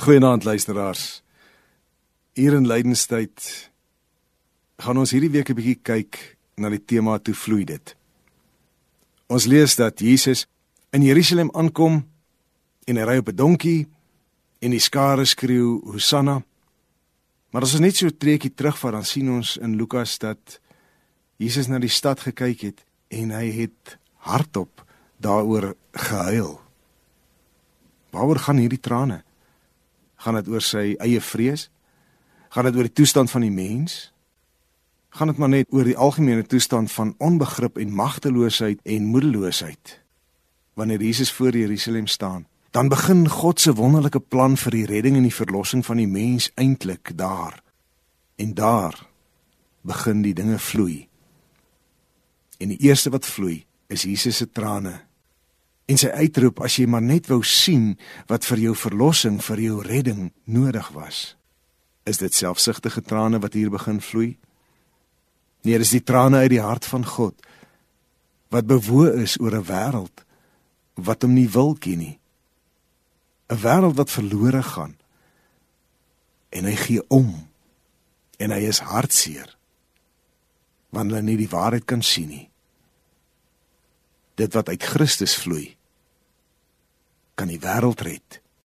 Goeienaand luisteraars. Hier in Lydenstyd gaan ons hierdie week 'n bietjie kyk na die tema toe vloei dit. Ons lees dat Jesus in Jerusalem aankom en hy ry op 'n donkie en die skare skreeu Hosanna. Maar as ons net so 'n treukie terugvat dan sien ons in Lukas dat Jesus na die stad gekyk het en hy het hardop daaroor gehuil. Waaroor gaan hierdie trane? Gaan dit oor sy eie vrees? Gaan dit oor die toestand van die mens? Gaan dit maar net oor die algemene toestand van onbegrip en magteloosheid en moedeloosheid? Wanneer Jesus voor Jerusalem staan, dan begin God se wonderlike plan vir die redding en die verlossing van die mens eintlik daar. En daar begin die dinge vloei. En die eerste wat vloei, is Jesus se trane en sy uitroep as jy maar net wou sien wat vir jou verlossing, vir jou redding nodig was. Is dit selfsugtige trane wat hier begin vloei? Nee, dis die trane uit die hart van God wat bewoe is oor 'n wêreld wat hom nie wil ken nie. 'n Wêreld wat verlore gaan. En hy gee om. En hy is hartseer want hulle nie die waarheid kan sien nie. Dit wat uit Christus vloei kan die wêreld red.